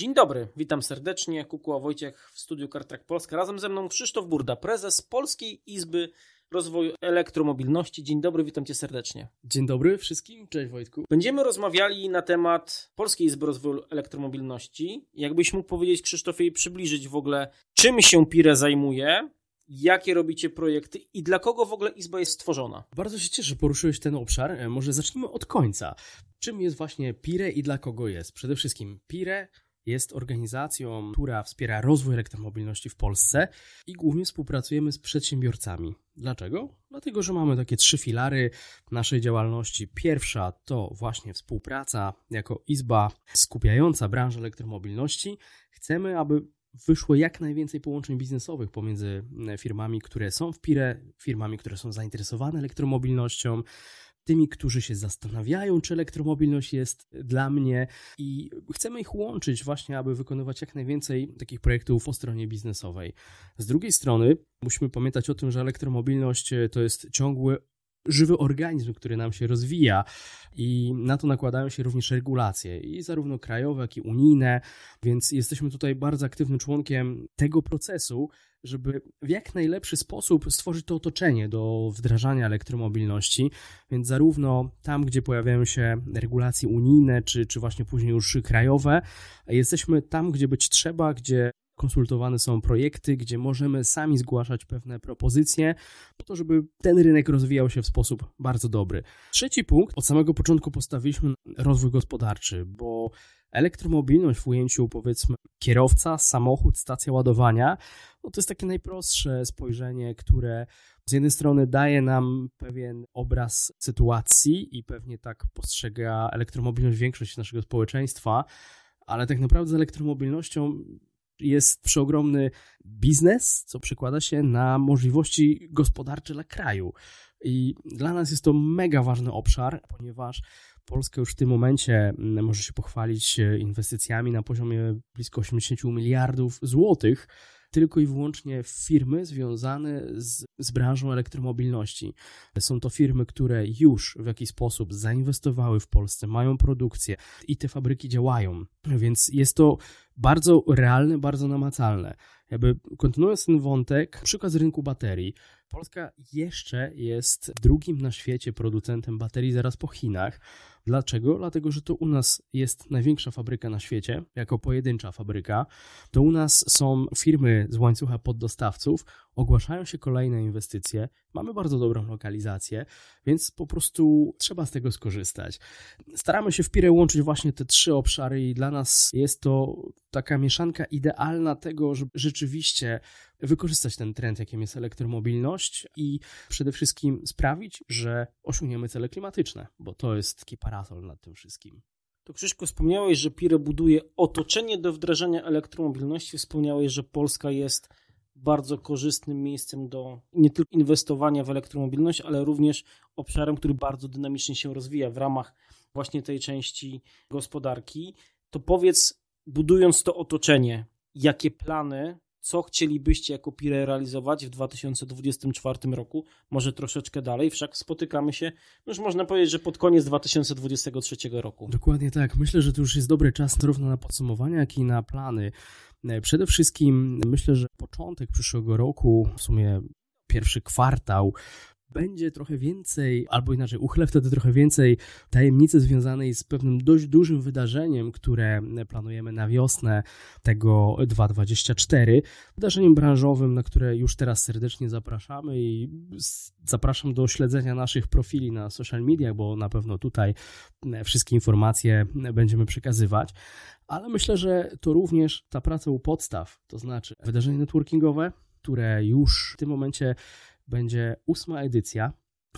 Dzień dobry, witam serdecznie. Kukuła Wojciech w studiu Kartrak Polska. Razem ze mną Krzysztof Burda, prezes Polskiej Izby Rozwoju Elektromobilności. Dzień dobry, witam cię serdecznie. Dzień dobry wszystkim, cześć Wojtku. Będziemy rozmawiali na temat Polskiej Izby Rozwoju Elektromobilności. Jakbyś mógł powiedzieć Krzysztofie i przybliżyć w ogóle, czym się PIRE zajmuje, jakie robicie projekty i dla kogo w ogóle Izba jest stworzona? Bardzo się cieszę, że poruszyłeś ten obszar. E, może zacznijmy od końca. Czym jest właśnie PIRE i dla kogo jest? Przede wszystkim PIRE jest organizacją, która wspiera rozwój elektromobilności w Polsce i głównie współpracujemy z przedsiębiorcami. Dlaczego? Dlatego, że mamy takie trzy filary naszej działalności. Pierwsza to właśnie współpraca jako izba skupiająca branżę elektromobilności. Chcemy, aby wyszło jak najwięcej połączeń biznesowych pomiędzy firmami, które są w PIRE, firmami, które są zainteresowane elektromobilnością, tymi, którzy się zastanawiają, czy elektromobilność jest dla mnie i chcemy ich łączyć właśnie, aby wykonywać jak najwięcej takich projektów po stronie biznesowej. Z drugiej strony musimy pamiętać o tym, że elektromobilność to jest ciągły żywy organizm, który nam się rozwija i na to nakładają się również regulacje i zarówno krajowe, jak i unijne, więc jesteśmy tutaj bardzo aktywnym członkiem tego procesu, żeby w jak najlepszy sposób stworzyć to otoczenie do wdrażania elektromobilności, więc zarówno tam, gdzie pojawiają się regulacje unijne, czy, czy właśnie później już krajowe, jesteśmy tam, gdzie być trzeba, gdzie konsultowane są projekty, gdzie możemy sami zgłaszać pewne propozycje, po to, żeby ten rynek rozwijał się w sposób bardzo dobry. Trzeci punkt, od samego początku postawiliśmy rozwój gospodarczy, bo elektromobilność w ujęciu powiedzmy kierowca, samochód, stacja ładowania, no to jest takie najprostsze spojrzenie, które z jednej strony daje nam pewien obraz sytuacji i pewnie tak postrzega elektromobilność większość naszego społeczeństwa, ale tak naprawdę z elektromobilnością jest przeogromny biznes, co przekłada się na możliwości gospodarcze dla kraju. I dla nas jest to mega ważny obszar, ponieważ Polska już w tym momencie mm, może się pochwalić e, inwestycjami na poziomie blisko 80 miliardów złotych tylko i wyłącznie firmy związane z, z branżą elektromobilności. Są to firmy, które już w jakiś sposób zainwestowały w Polsce, mają produkcję i te fabryki działają, więc jest to bardzo realne, bardzo namacalne. Jakby kontynuując ten wątek, przykład z rynku baterii. Polska jeszcze jest drugim na świecie producentem baterii zaraz po Chinach. Dlaczego? Dlatego, że to u nas jest największa fabryka na świecie, jako pojedyncza fabryka. To u nas są firmy z łańcucha poddostawców, ogłaszają się kolejne inwestycje, mamy bardzo dobrą lokalizację, więc po prostu trzeba z tego skorzystać. Staramy się w Pire łączyć właśnie te trzy obszary i dla nas jest to taka mieszanka idealna tego, żeby rzeczywiście wykorzystać ten trend, jakim jest elektromobilność i przede wszystkim sprawić, że osiągniemy cele klimatyczne, bo to jest taki parasol nad tym wszystkim. To Krzyszku, wspomniałeś, że Pire buduje otoczenie do wdrażania elektromobilności. Wspomniałeś, że Polska jest bardzo korzystnym miejscem do nie tylko inwestowania w elektromobilność, ale również obszarem, który bardzo dynamicznie się rozwija w ramach właśnie tej części gospodarki. To powiedz, budując to otoczenie, jakie plany co chcielibyście jako PIRE realizować w 2024 roku, może troszeczkę dalej, wszak spotykamy się, już można powiedzieć, że pod koniec 2023 roku. Dokładnie tak. Myślę, że to już jest dobry czas zarówno na podsumowania, jak i na plany. Przede wszystkim myślę, że początek przyszłego roku, w sumie pierwszy kwartał, będzie trochę więcej, albo inaczej, uchylę wtedy trochę więcej tajemnicy związanej z pewnym dość dużym wydarzeniem, które planujemy na wiosnę tego 2024. Wydarzeniem branżowym, na które już teraz serdecznie zapraszamy i zapraszam do śledzenia naszych profili na social mediach, bo na pewno tutaj wszystkie informacje będziemy przekazywać. Ale myślę, że to również ta praca u podstaw, to znaczy wydarzenie networkingowe, które już w tym momencie będzie ósma edycja.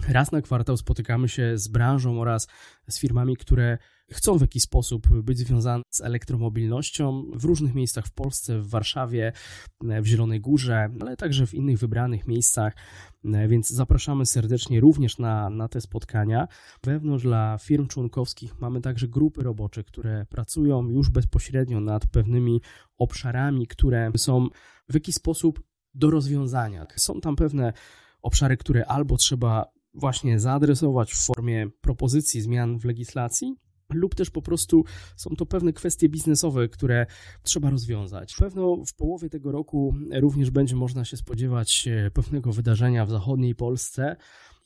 Raz na kwartał spotykamy się z branżą oraz z firmami, które chcą w jakiś sposób być związane z elektromobilnością w różnych miejscach w Polsce, w Warszawie, w Zielonej Górze, ale także w innych wybranych miejscach, więc zapraszamy serdecznie również na, na te spotkania. Wewnątrz dla firm członkowskich mamy także grupy robocze, które pracują już bezpośrednio nad pewnymi obszarami, które są w jakiś sposób do rozwiązania. Są tam pewne obszary, które albo trzeba właśnie zaadresować w formie propozycji zmian w legislacji, lub też po prostu są to pewne kwestie biznesowe, które trzeba rozwiązać. Pewno w połowie tego roku również będzie można się spodziewać e, pewnego wydarzenia w zachodniej Polsce.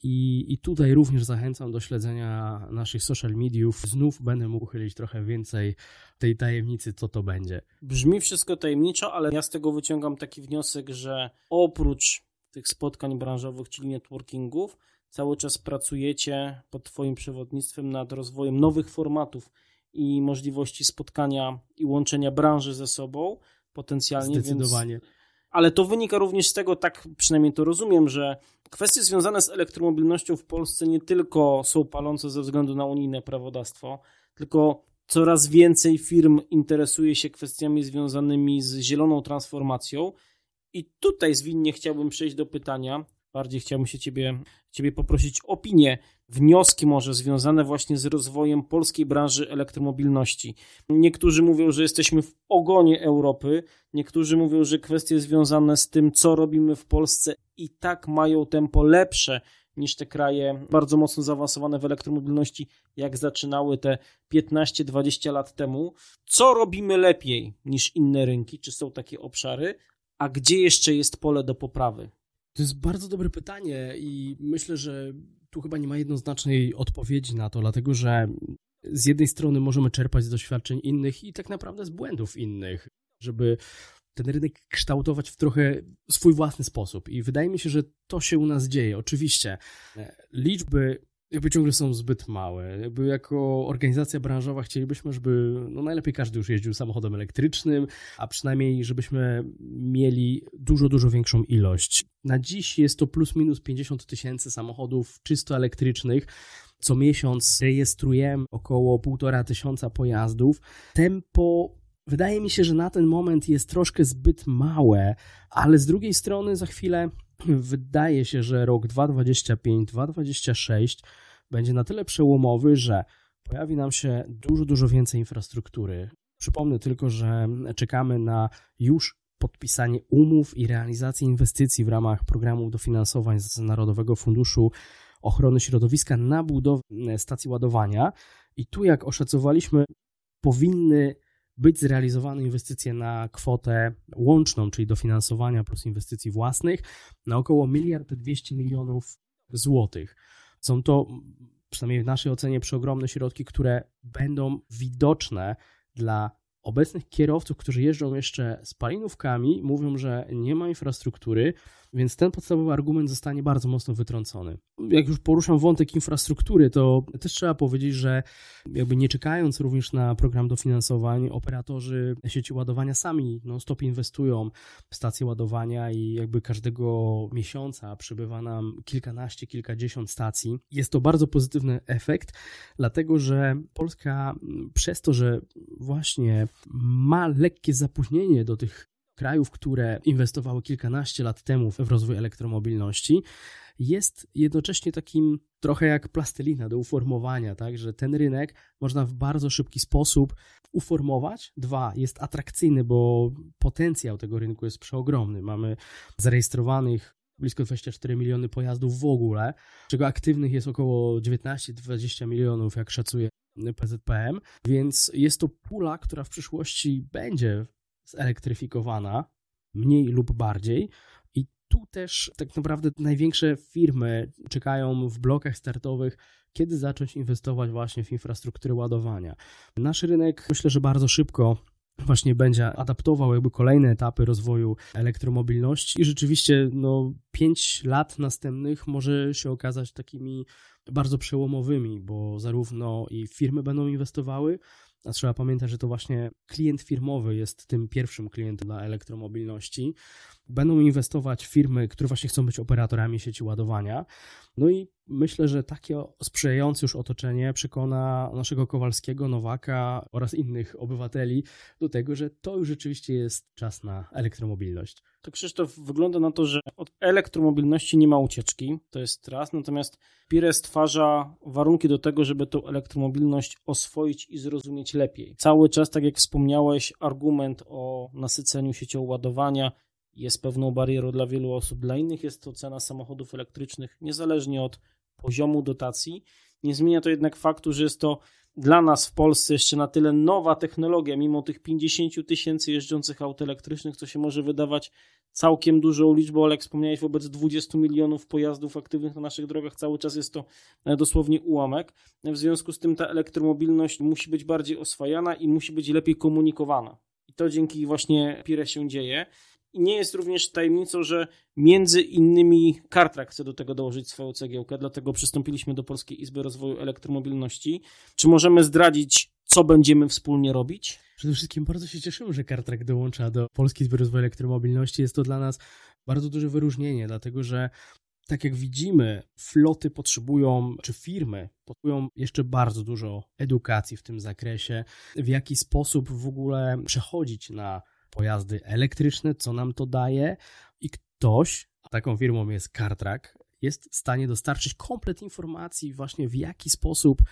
I, I tutaj również zachęcam do śledzenia naszych social mediów. Znów będę mógł uchylić trochę więcej tej tajemnicy, co to będzie. Brzmi wszystko tajemniczo, ale ja z tego wyciągam taki wniosek, że oprócz tych spotkań branżowych, czyli networkingów, cały czas pracujecie pod Twoim przewodnictwem nad rozwojem nowych formatów i możliwości spotkania i łączenia branży ze sobą potencjalnie. Zdecydowanie. Więc... Ale to wynika również z tego, tak przynajmniej to rozumiem, że kwestie związane z elektromobilnością w Polsce nie tylko są palące ze względu na unijne prawodawstwo, tylko coraz więcej firm interesuje się kwestiami związanymi z zieloną transformacją. I tutaj zwinnie chciałbym przejść do pytania, bardziej chciałbym się ciebie, ciebie poprosić o opinię, wnioski może związane właśnie z rozwojem polskiej branży elektromobilności. Niektórzy mówią, że jesteśmy w ogonie Europy, niektórzy mówią, że kwestie związane z tym, co robimy w Polsce i tak mają tempo lepsze niż te kraje bardzo mocno zaawansowane w elektromobilności, jak zaczynały te 15-20 lat temu. Co robimy lepiej niż inne rynki? Czy są takie obszary? A gdzie jeszcze jest pole do poprawy? To jest bardzo dobre pytanie i myślę, że tu chyba nie ma jednoznacznej odpowiedzi na to, dlatego że z jednej strony możemy czerpać z doświadczeń innych i tak naprawdę z błędów innych, żeby ten rynek kształtować w trochę swój własny sposób. I wydaje mi się, że to się u nas dzieje. Oczywiście e, liczby jakby ciągle są zbyt małe. Jakby jako organizacja branżowa chcielibyśmy, żeby no najlepiej każdy już jeździł samochodem elektrycznym, a przynajmniej żebyśmy mieli dużo, dużo większą ilość. Na dziś jest to plus minus 50 tysięcy samochodów czysto elektrycznych. Co miesiąc rejestrujemy około półtora tysiąca pojazdów. Tempo wydaje mi się, że na ten moment jest troszkę zbyt małe, ale z drugiej strony za chwilę wydaje się, że rok 2025-2026 będzie na tyle przełomowy, że pojawi nam się dużo, dużo więcej infrastruktury. Przypomnę tylko, że czekamy na już podpisanie umów i realizację inwestycji w ramach programu dofinansowań z Narodowego Funduszu Ochrony Środowiska na budowę stacji ładowania. I tu, jak oszacowaliśmy, powinny być zrealizowane inwestycje na kwotę łączną, czyli dofinansowania plus inwestycji własnych, na około 1 200 milionów złotych. Są to, przynajmniej w naszej ocenie, przeogromne środki, które będą widoczne dla obecnych kierowców, którzy jeżdżą jeszcze spalinówkami, mówią, że nie ma infrastruktury, więc ten podstawowy argument zostanie bardzo mocno wytrącony. Jak już poruszam wątek infrastruktury, to też trzeba powiedzieć, że jakby nie czekając również na program dofinansowań, operatorzy sieci ładowania sami no stop inwestują w stacje ładowania i jakby każdego miesiąca przybywa nam kilkanaście, kilkadziesiąt stacji. Jest to bardzo pozytywny efekt, dlatego że Polska przez to, że właśnie ma lekkie zapóźnienie do tych krajów, które inwestowały kilkanaście lat temu w rozwój elektromobilności, jest jednocześnie takim trochę jak plastelina do uformowania, tak, że ten rynek można w bardzo szybki sposób uformować. Dwa, jest atrakcyjny, bo potencjał tego rynku jest przeogromny. Mamy zarejestrowanych blisko 24 miliony pojazdów w ogóle, czego aktywnych jest około 19-20 milionów, jak szacuje PZPM, więc jest to pula, która w przyszłości będzie zelektryfikowana, mniej lub bardziej. I tu też tak naprawdę największe firmy czekają w blokach startowych, kiedy zacząć inwestować właśnie w infrastrukturę ładowania. Nasz rynek myślę, że bardzo szybko właśnie będzie adaptował jakby kolejne etapy rozwoju elektromobilności i rzeczywiście no 5 lat następnych może się okazać takimi bardzo przełomowymi, bo zarówno i firmy będą inwestowały, a trzeba pamiętać, że to właśnie klient firmowy jest tym pierwszym klientem dla elektromobilności. Będą inwestować firmy, które właśnie chcą być operatorami sieci ładowania. No i myślę, że takie sprzyjające już otoczenie przekona naszego Kowalskiego, Nowaka oraz innych obywateli do tego, że to już rzeczywiście jest czas na elektromobilność. To Krzysztof, wygląda na to, że od elektromobilności nie ma ucieczki, to jest raz, natomiast Pire stwarza warunki do tego, żeby tą elektromobilność oswoić i zrozumieć lepiej. Cały czas, tak jak wspomniałeś, argument o nasyceniu siecią ładowania jest pewną barierą dla wielu osób, dla innych jest to cena samochodów elektrycznych, niezależnie od poziomu dotacji. Nie zmienia to jednak faktu, że jest to dla nas w Polsce jeszcze na tyle nowa technologia, mimo tych 50 tysięcy jeżdżących aut elektrycznych, co się może wydawać całkiem dużą liczbą, ale jak wspomniałeś, wobec 20 milionów pojazdów aktywnych na naszych drogach cały czas jest to e, dosłownie ułamek. W związku z tym ta elektromobilność musi być bardziej oswajana i musi być lepiej komunikowana. I to dzięki właśnie PIRE się dzieje. Nie jest również tajemnicą, że między innymi Kartrak chce do tego dołożyć swoją cegiełkę, dlatego przystąpiliśmy do Polskiej Izby Rozwoju Elektromobilności. Czy możemy zdradzić, co będziemy wspólnie robić? Przede wszystkim bardzo się cieszymy, że Kartrak dołącza do Polskiej Izby Rozwoju Elektromobilności. Jest to dla nas bardzo duże wyróżnienie, dlatego że tak jak widzimy, floty potrzebują, czy firmy potrzebują jeszcze bardzo dużo edukacji w tym zakresie, w jaki sposób w ogóle przechodzić na pojazdy elektryczne, co nam to daje i ktoś, a taką firmą jest CarTrack, jest w stanie dostarczyć komplet informacji właśnie w jaki sposób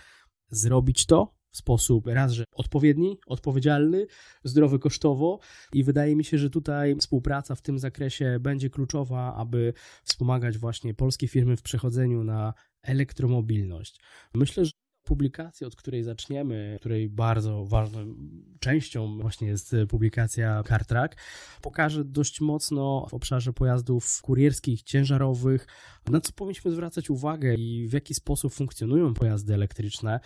zrobić to w sposób raz, że odpowiedni, odpowiedzialny, zdrowy kosztowo i wydaje mi się, że tutaj współpraca w tym zakresie będzie kluczowa, aby wspomagać właśnie polskie firmy w przechodzeniu na elektromobilność. Myślę, że publikacji, od której zaczniemy, której bardzo ważną częścią właśnie jest publikacja CarTrack, pokaże dość mocno w obszarze pojazdów kurierskich, ciężarowych, na co powinniśmy zwracać uwagę i w jaki sposób funkcjonują pojazdy elektryczne.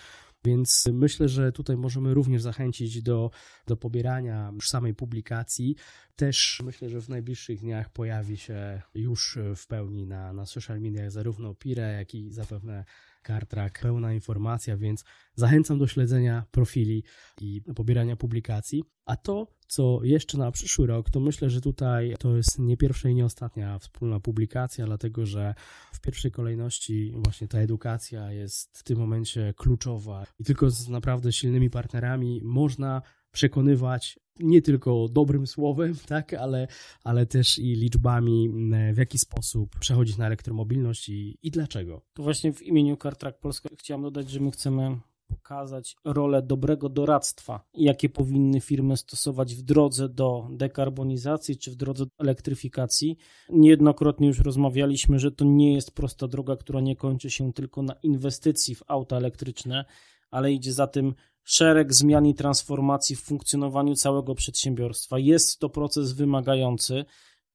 Więc myślę, że tutaj możemy również zachęcić do, do pobierania już samej publikacji. Też myślę, że w najbliższych dniach pojawi się już w pełni na, na social mediach zarówno Pire, jak i zapewne CarTrack, pełna informacja, więc zachęcam do śledzenia profili i pobierania publikacji. A to, co jeszcze na przyszły rok, to myślę, że tutaj to jest nie pierwsza i nie ostatnia wspólna publikacja, dlatego że w pierwszej kolejności właśnie ta edukacja jest w tym momencie kluczowa i tylko z naprawdę silnymi partnerami można przekonywać nie tylko dobrym słowem, tak, ale, ale też i liczbami, w jaki sposób przechodzić na elektromobilność i, i dlaczego. To właśnie w imieniu CarTrack Polska chciałem dodać, że my chcemy pokazać rolę dobrego doradztwa, jakie powinny firmy stosować w drodze do dekarbonizacji czy w drodze do elektryfikacji. Niejednokrotnie już rozmawialiśmy, że to nie jest prosta droga, która nie kończy się tylko na inwestycji w auta elektryczne, ale idzie za tym szereg zmian i transformacji w funkcjonowaniu całego przedsiębiorstwa. Jest to proces wymagający,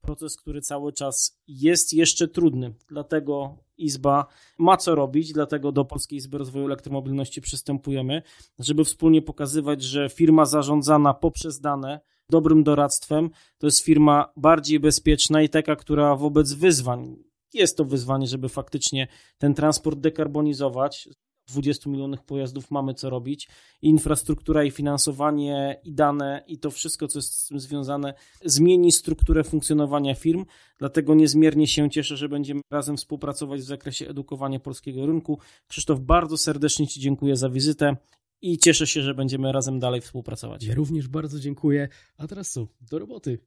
proces, który cały czas jest jeszcze trudny. Dlatego Izba ma co robić, dlatego do Polskiej Izby Rozwoju Elektromobilności przystępujemy, żeby wspólnie pokazywać, że firma zarządzana poprzez dane, dobrym doradztwem, to jest firma bardziej bezpieczna i taka, która wobec wyzwań, jest to wyzwanie, żeby faktycznie ten transport dekarbonizować, 20 milionów pojazdów mamy co robić. Infrastruktura i finansowanie i dane i to wszystko, co jest z tym związane, zmieni strukturę funkcjonowania firm. Dlatego niezmiernie się cieszę, że będziemy razem współpracować w zakresie edukowania polskiego rynku. Krzysztof, bardzo serdecznie Ci dziękuję za wizytę i cieszę się, że będziemy razem dalej współpracować. Ja również bardzo dziękuję. A teraz co? Do roboty.